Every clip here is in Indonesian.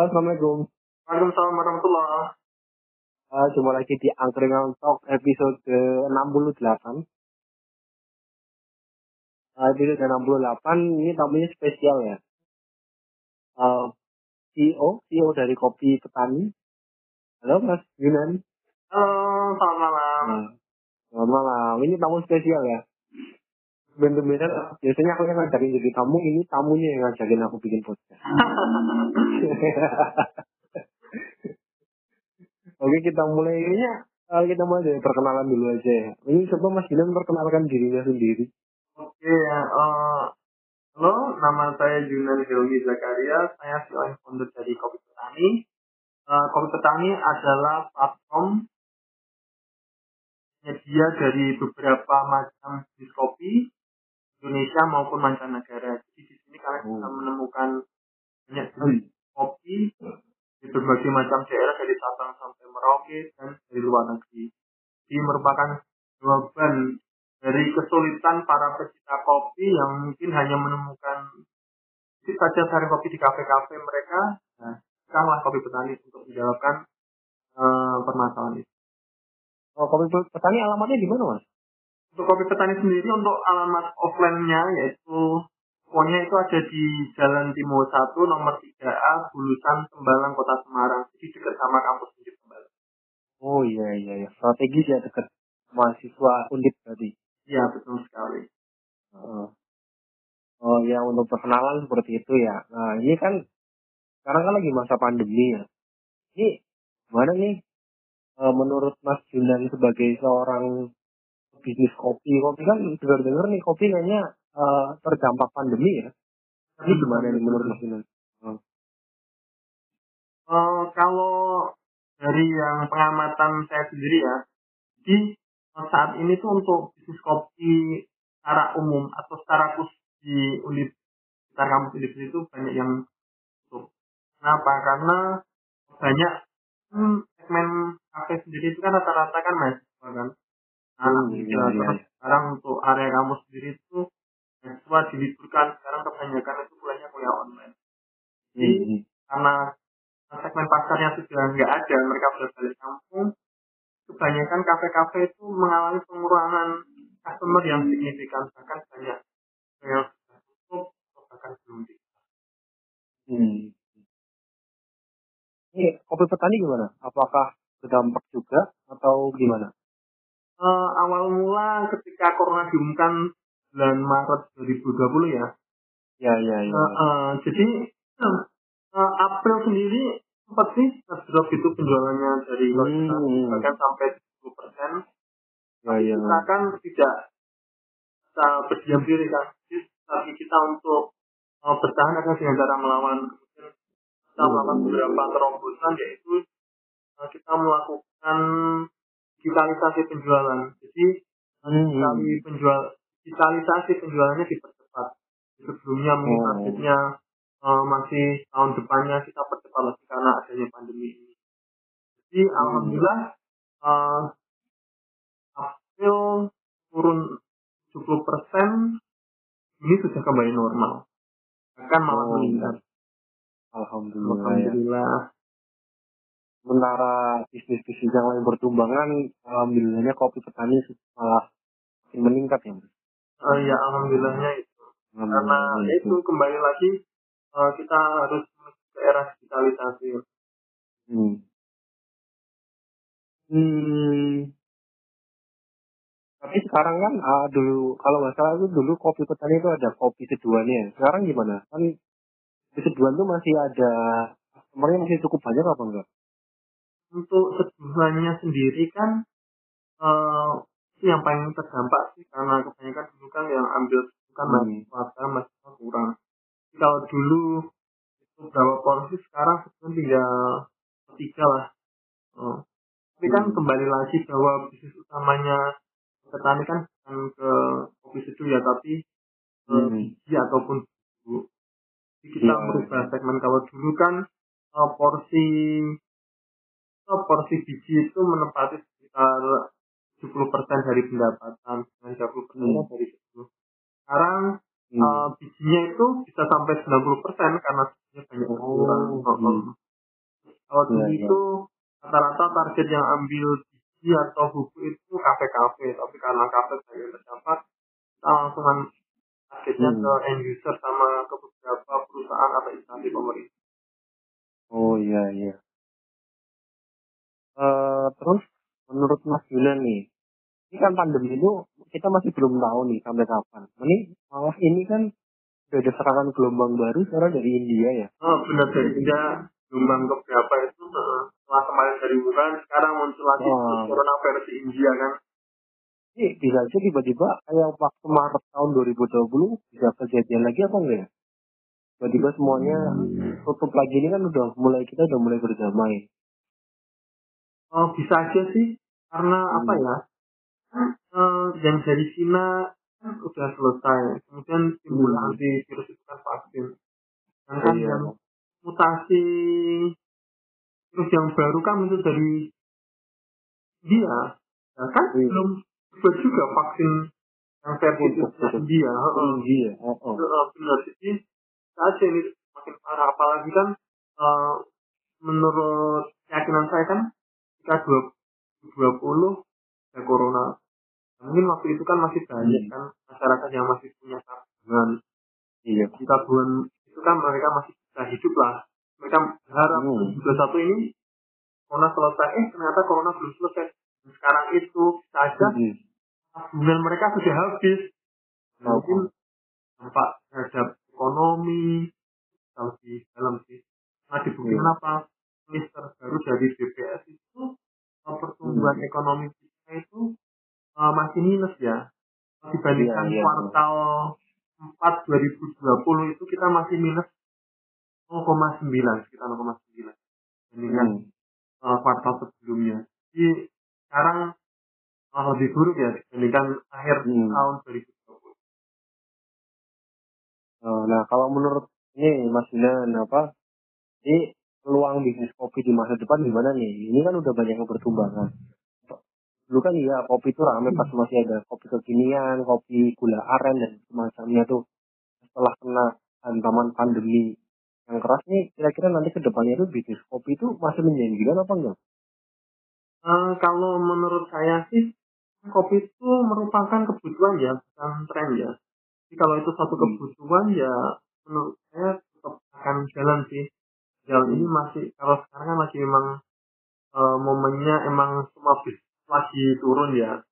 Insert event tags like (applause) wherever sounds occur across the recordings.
Halo, Assalamualaikum. Waalaikumsalam warahmatullahi Uh, jumpa lagi di Angkringan Talk episode 68. Uh, episode 68 ini tamunya spesial ya. Uh, CEO, CEO dari Kopi Petani. Halo Mas Yunan. Halo, selamat malam. Nah, selamat malam. Ini tamu spesial ya. Bener-bener biasanya aku yang ngajakin jadi tamu, ini tamunya yang ngajakin aku bikin podcast. (laughs) Oke kita mulai kayaknya uh, kita mulai dari perkenalan dulu aja ya. Ini coba Mas Yunan perkenalkan dirinya sendiri. Oke, ya. eh, halo, nama saya Junan Helmi Zakaria. Saya CEO founder dari Kopi Petani. Eh, Kopi Petani adalah platform penyedia dari beberapa macam jenis kopi Indonesia maupun mancanegara. Jadi di sini kalian bisa Hmm. menemukan banyak jenis kopi di berbagai macam daerah dari Sabang sampai Merauke dan dari luar negeri. Ini merupakan jawaban dari kesulitan para pecinta kopi yang mungkin hanya menemukan sedikit saja sari kopi di kafe-kafe mereka. Nah, sekaranglah kopi petani untuk menjawabkan eh, permasalahan itu. Oh, Kopi Petani alamatnya di mana Mas? Untuk kopi petani sendiri untuk alamat offline-nya yaitu pokoknya itu ada di Jalan Timur 1 nomor 3A Bulusan Tembalang Kota Semarang. Jadi dekat sama kampus Undip Tembalang. Oh iya iya iya. Strategis ya dekat mahasiswa undip tadi. Iya betul sekali. Heeh. Oh ya untuk perkenalan seperti itu ya. Nah ini kan sekarang kan lagi masa pandemi ya. Ini gimana nih eh, menurut Mas Junan sebagai seorang bisnis kopi, kopi kan dengar-dengar nih kopi kayaknya eh, terdampak pandemi ya. Ini gimana nih menurut Mas Junan? Eh, kalau dari yang pengamatan saya sendiri ya, di eh, saat ini tuh untuk bisnis kopi secara umum atau secara khusus di unit sekitar kampus unit itu banyak yang tutup. Kenapa? Karena banyak hmm, segmen kafe sendiri itu kan rata-rata kan mahasiswa kan. Iya, iya, Terus sekarang untuk area kampus sendiri itu mahasiswa diliburkan. Sekarang kebanyakan itu kuliahnya kuliah online. Jadi Hmm. karena segmen pasarnya sudah nggak ada, mereka sudah balik kampung, kebanyakan kafe-kafe itu mengalami pengurangan customer yang signifikan, bahkan banyak yang sudah tutup atau bahkan belum. Hmm. Ini kopi petani gimana? Apakah berdampak juga atau gimana? Eh, awal mula ketika corona diumumkan bulan Maret 2020 ya, Ya ya ya. eh, eh, jadi eh, April sendiri sempat sih drop itu penjualannya dari Hmm. bahkan sampai 10 persen. Ya ya. kita kan tidak bisa berdiam diri kan strategi kita untuk uh, bertahan akan dengan cara melawan kita melakukan beberapa terobosan yaitu uh, kita melakukan digitalisasi penjualan jadi Hmm. kami penjual digitalisasi penjualannya dipercepat sebelumnya mungkin targetnya uh, masih tahun depannya kita percepat lagi karena adanya pandemi ini jadi Hmm. alhamdulillah uh, April turun 70 persen ini sudah kembali normal akan malah Oh. meningkat Alhamdulillah ya. Sementara bisnis-bisnis yang lain bertumbuh kan, alhamdulillahnya kopi petani malah meningkat ya. Eh, ya alhamdulillahnya itu karena Alhamdulillah itu kembali lagi eh, kita harus ke era digitalisasi Hmm. Hmm. Tapi sekarang kan ah, dulu kalau nggak salah itu dulu kopi petani itu ada kopi seduhannya. Sekarang gimana? Kan kopi seduhan tuh masih ada customernya masih cukup banyak apa enggak? Untuk seduhannya sendiri kan itu yang paling terdampak sih karena kebanyakan dulu kan yang ambil bukan Hmm. sekarang mahasiswa kurang kalau dulu itu berapa porsi sekarang sebenarnya tinggal tiga lah Oh. tapi kan Hmm. kembali lagi bahwa bisnis utamanya petani kan bukan ke kopi seduh ya tapi Hmm. biji ataupun bubuk. Jadi kita Iya. merubah segmen kalau dulu kan eh, porsi porsi biji itu menempati sekitar 70% dari pendapatan dan 30% Hmm. dari itu. Sekarang Hmm. eh, bijinya itu bisa sampai 90% karena bijinya banyak Oh, berkurang. hmm. kalau dulu Iya, iya. itu rata-rata target yang ambil biji atau buku itu kafe-kafe tapi karena kafe banyak terdapat kita langsung targetnya Hmm. ke end user sama ke beberapa perusahaan atau instansi pemerintah Oh iya iya. Eh terus menurut Mas Julian nih, ini kan pandemi itu kita masih belum tahu nih sampai kapan. Ini malah ini kan udah ada serangan gelombang baru sekarang dari India ya. oh benar dari India gelombang keberapa itu eh, setelah kemarin dari Wuhan sekarang muncul lagi Wah. corona versi India kan Ini bisa aja tiba-tiba kayak waktu Maret tahun 2020 bisa kejadian lagi apa enggak ya? Tiba-tiba semuanya tutup lagi ini kan udah mulai kita udah mulai berdamai. Oh, bisa aja sih karena apa Hmm. ya? Eh, yang dari Cina udah selesai. Kemudian timbul Hmm. antivirus itu kan vaksin. Dan Oh, kan iya. yang mutasi terus yang baru kan itu dari dia. Nah, kan Iya. belum buat juga vaksin yang versi itu India. Heeh. India. Oh, oh. Heeh, benar. Jadi ini makin parah. Apalagi kan eh, menurut keyakinan saya kan ketika 2020 ada corona. Mungkin waktu itu kan masih banyak Hmm. kan masyarakat yang masih punya tabungan. Iya. Di tabungan itu kan mereka masih bisa hidup lah. Mereka berharap Hmm. 2021 ini corona selesai. Eh ternyata corona belum selesai. Sekarang itu bisa aja Hmm. tabungan mereka sudah habis. Oh, Mungkin dampak terhadap ekonomi lebih dalam sih. Nah dibuktikan Iya. apa? List terbaru dari BPS itu uh, pertumbuhan Hmm. ekonomi kita itu uh, masih minus ya. Dibandingkan Iya, iya. kuartal 4 2020 itu kita masih minus 0,9 sekitar 0,9 dibandingkan Hmm. uh, kuartal sebelumnya. Jadi sekarang uh, lebih buruk ya dibandingkan akhir Hmm. tahun 2020. Oh, Nah, kalau menurut ini Mas Dinan apa? Ini peluang bisnis kopi di masa depan gimana nih? Ini kan udah banyak yang bertumbangan. Dulu kan iya kopi itu rame pas masih ada kopi kekinian, kopi gula aren dan semacamnya tuh. Setelah kena hantaman pandemi yang keras nih, kira-kira nanti ke depannya itu bisnis kopi itu masih menjanjikan apa enggak? Eh, kalau menurut saya sih kopi itu merupakan kebutuhan ya bukan tren ya jadi kalau itu satu Hmm. kebutuhan ya menurut saya tetap akan jalan sih jalan ini masih kalau sekarang kan masih memang eh, momennya emang semua lagi turun ya.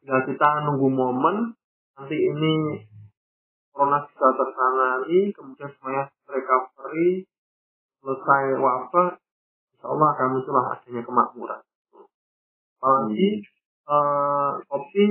Tinggal kita nunggu momen nanti ini corona bisa tertangani kemudian semuanya recovery selesai wabah insya Allah akan muncullah adanya kemakmuran. Apalagi eh, kopi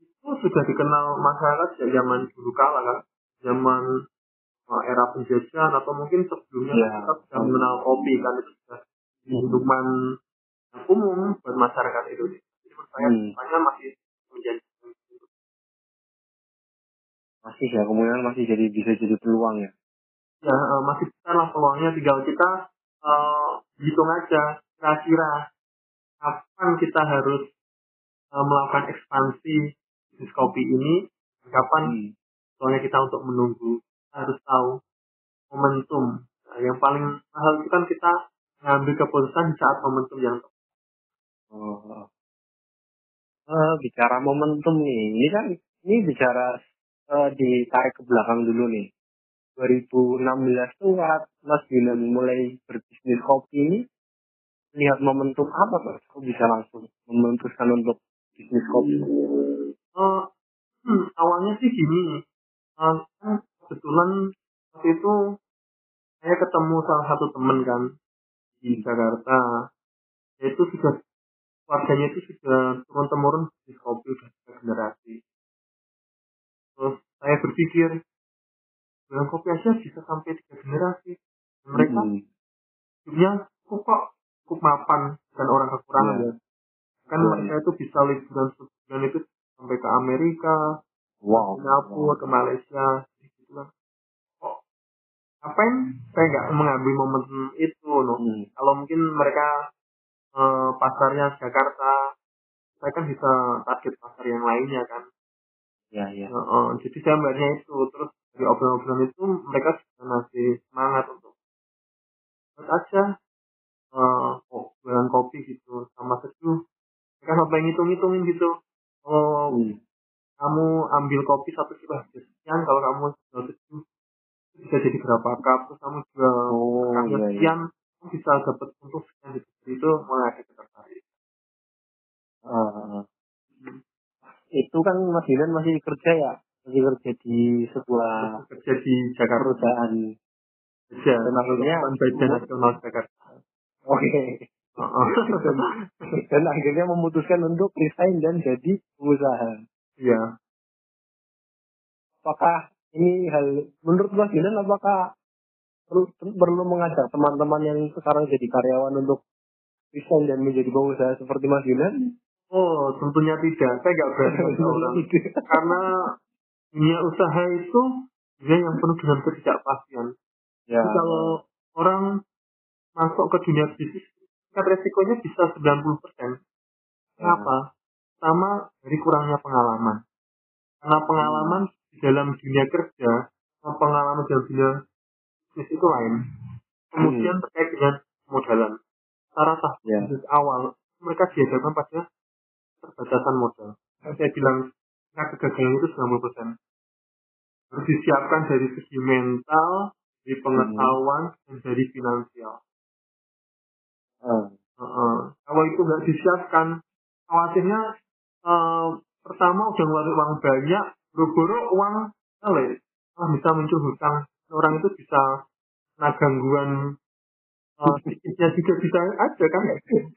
itu sudah dikenal masyarakat sejak zaman dulu kala kan? Zaman era penjajahan atau mungkin sebelumnya Ya. kita sudah mengenal kopi kan itu sudah minuman yang umum buat masyarakat Indonesia. Jadi menurut saya Hmm. masih menjadi Masih ya, kemungkinan masih jadi bisa jadi peluang ya. ya eh, masih besar lah peluangnya tinggal kita eh, hitung aja kira-kira kapan kita harus eh, melakukan ekspansi bisnis kopi ini kapan Hmm. soalnya kita untuk menunggu harus tahu momentum Nah, yang paling mahal itu kan kita ngambil keputusan di saat momentum yang tepat. Oh. Eh, bicara momentum nih, ini kan ini bicara eh, ditarik ke belakang dulu nih. 2016 tuh saat Mas Dinan mulai berbisnis kopi ini, lihat momentum apa tuh? Kok bisa langsung memutuskan untuk bisnis kopi? Eh, hmm, awalnya sih gini kan kebetulan waktu itu saya ketemu salah satu temen kan di Jakarta yaitu sudah keluarganya itu sudah turun temurun bisnis kopi udah tiga generasi terus saya berpikir jualan kopi aja bisa sampai tiga generasi Dan mereka Hmm. hidupnya cukup kok cukup mapan dan orang kekurangan Iya. ya kan Iya. mereka itu bisa liburan sebulan itu sampai ke Amerika Wow. Singapura ke Malaysia ngapain saya nggak mengambil momen itu loh Hmm. kalau mungkin mereka eh, pasarnya Jakarta saya kan bisa target pasar yang lainnya kan Ya, ya. Eh, eh, jadi saya melihatnya itu terus dari obrolan-obrolan itu mereka sudah masih semangat untuk aja eh kok jualan kopi gitu sama seduh mereka sampai ngitung-ngitungin gitu oh Hmm. kamu ambil kopi satu kilo sekian kalau kamu jual seduh bisa jadi berapa cup terus kamu jual Oh, iya, iya. sekian kamu bisa dapat untung sekian itu mulai ada ketertarikan Ah, ah. itu kan Mas Dilan masih kerja ya? Masih kerja di sebuah kerja di Jakarta. perusahaan. Kerja. Perusahaan Badan Nasional Jakarta. Oke. Heeh. dan, (laughs) dan akhirnya memutuskan untuk resign dan jadi pengusaha. Iya. Apakah ini hal menurut Mas Dilan apakah perlu, perlu mengajak teman-teman yang sekarang jadi karyawan untuk resign dan menjadi pengusaha seperti Mas Dilan oh tentunya tidak saya nggak berani (laughs) orang karena dunia usaha itu dunia yang penuh dengan ketidakpastian ya Jadi kalau orang masuk ke dunia bisnis tingkat resikonya bisa 90%. Kenapa? Sama dari kurangnya pengalaman. Karena pengalaman dalam dunia kerja pengalaman dalam dunia bisnis itu lain. Kemudian terkait dengan modalan. Cara sah Ya. bisnis awal mereka dihadapkan pada keterbatasan modal. Yang saya bilang tingkat kegagalan itu 90%. Harus disiapkan dari segi mental, dari pengetahuan, dan dari finansial. Ah, Heeh. Kalau itu nggak disiapkan, khawatirnya eh, pertama udah ngeluarin uang banyak, boro-boro uang kali, malah bisa muncul hutang. Orang itu bisa kena gangguan (laughs) psikisnya juga bisa ada kan?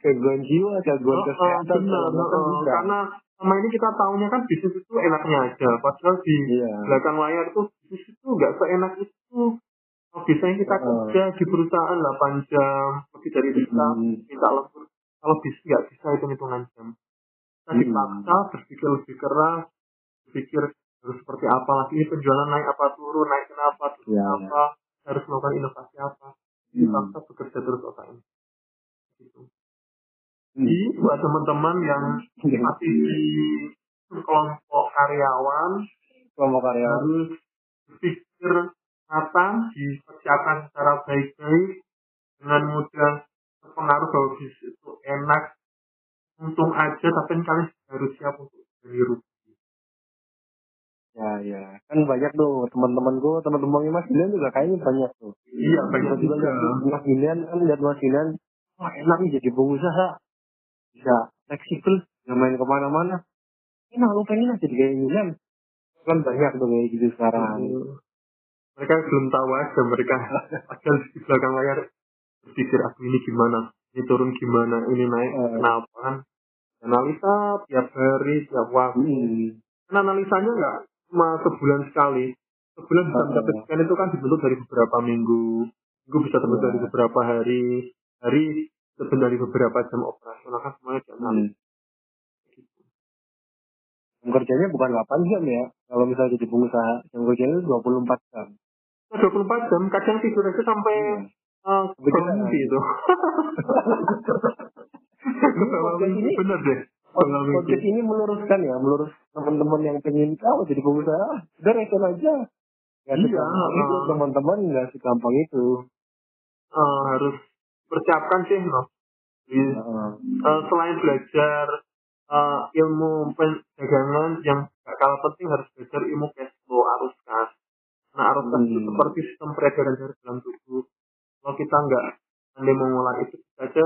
gangguan jiwa gangguan Oh, oh, kesehatan benar, oh, bisa. karena sama ini kita tahunya kan bisnis itu enaknya aja, padahal di iya belakang layar tuh bisnis itu nggak seenak itu. Oh, biasanya kita Heeh. kerja di perusahaan 8 jam, lebih dari kita Hmm. minta lembur. Kalau bisnis nggak bisa hitung hitungan jam. Kita Hmm. dipaksa berpikir lebih keras, berpikir harus seperti apa lagi ini penjualan naik apa turun, naik kenapa, turun Ya, apa, harus melakukan inovasi apa. Hmm. Dipaksa bekerja terus otak ini. Gitu. Hmm. Jadi buat teman-teman yang masih di kelompok karyawan kelompok karyawan harus berpikir matang, dipersiapkan secara baik-baik dengan mudah terpengaruh bahwa bisnis itu enak, untung aja, tapi kalian harus siap untuk rugi. Ya ya. Kan banyak tuh teman-temanku teman-temannya Mas Dilan juga kayaknya banyak tuh. Iya, banyak juga. Mas Dilan kan lihat Mas Dilan wah enak nih jadi pengusaha bisa fleksibel nggak main ke mana-mana. Ini aku pengen aja jadi kayak Dilan kan banyak tuh kayak gitu sekarang. Mereka belum tahu aja, mereka. (laughs) Padahal di belakang layar berpikir, aku ini gimana, ini turun gimana, ini naik, Eh. kenapa? Kan. Analisa tiap hari, tiap waktu. hmm. Kan analisanya nggak cuma sebulan sekali. Sebulan bisa mencapai sekian itu kan dibentuk dari beberapa minggu. Minggu bisa terbentuk Iya. dari beberapa hari. Hari terbentuk dari beberapa jam operasional kan semuanya dianalisis. hmm. Jam kerjanya bukan 8 jam ya kalau misalnya jadi pengusaha jam kerjanya itu 24 jam Nah, 24 jam, kadang tidur aja sampai uh, bangun kita- mimpi itu. (laughs) Bener deh. Podcast ini meluruskan ya melurus teman-teman yang pengen tahu jadi pengusaha udah resign aja Nggak Iya, itu uh. teman-teman nggak segampang itu Uh, harus persiapkan sih. Jadi, Heeh. uh, selain belajar uh, ilmu perdagangan yang gak kalah penting harus belajar ilmu cash flow arus kas. Nah arus kas itu Hmm. seperti sistem peredaran darah dalam tubuh. Kalau kita nggak pandai mengolah itu saja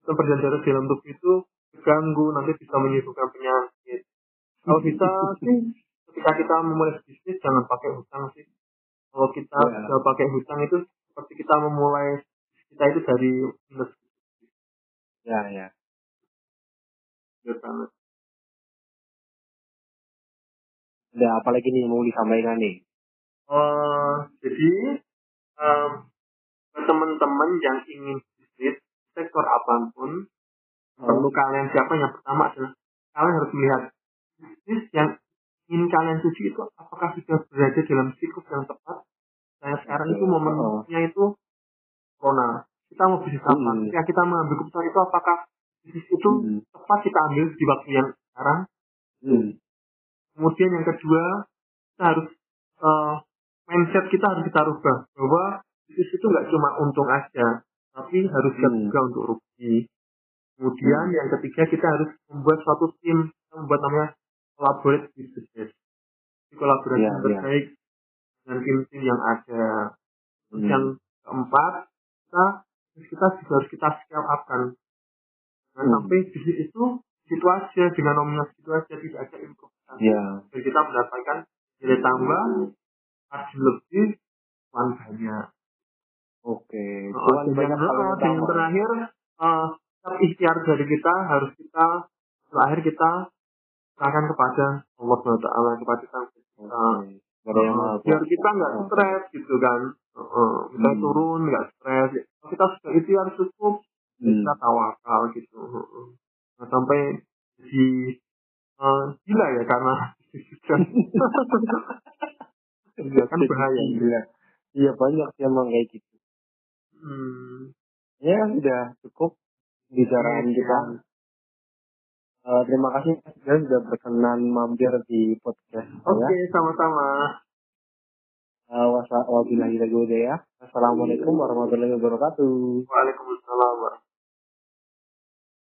sistem peredaran darah dalam tubuh itu terganggu nanti bisa menyebabkan penyakit. Kalau bisa sih ketika kita memulai bisnis jangan pakai hutang sih. Kalau kita Ya. sudah pakai hutang itu seperti kita memulai kita itu dari minus ya ya banget. ada apa lagi nih yang mau disampaikan nih Eh, jadi buat teman-teman yang ingin bisnis sektor apa pun perlu kalian siapa yang pertama adalah kalian harus melihat bisnis yang ingin kalian tuju itu apakah sudah berada dalam siklus yang tepat saya sekarang itu momennya itu corona kita mau bisnis apa Hmm. ketika kita mengambil keputusan itu apakah bisnis itu Hmm. tepat kita ambil di waktu yang sekarang Hmm. Kemudian yang kedua, kita harus eh, mindset kita harus kita rubah bahwa bisnis itu nggak cuma untung aja, tapi harus Hmm. juga untuk rugi. Kemudian yang ketiga kita harus membuat suatu tim, kita membuat namanya collaborate with business. Jadi kolaborasi Iya, yang iya. terbaik dengan tim-tim yang ada. Hmm. yang keempat, kita kita juga harus kita scale up kan. Jangan Hmm. sampai bisnis itu situ aja dengan nominal situ aja tidak ada improvisasi. Iya. Dan kita mendapatkan nilai tambah, margin lebih, uang banyak. Oke. Oh, Cuman dan banyak yang, hal oh, yang yang terakhir, setiap ikhtiar dari kita harus kita terakhir kita serahkan kepada Allah SWT, kepada Sang Pencipta. Yang maha biar kita nggak stres gitu kan. Eh, kita Hmm. turun nggak stres. Kita sudah ikhtiar cukup, Hmm. kita tawakal gitu. Nah, sampai di eh, gila ya karena Iya kan bahaya. Gila. Iya banyak sih emang kayak gitu. Hmm. Ya sudah cukup bicaraan kita. Eh, terima kasih Mas sudah berkenan mampir di podcast Oke, saya. sama-sama. Uh, Wassalamualaikum warahmatullahi wabarakatuh. Waalaikumsalam warahmatullahi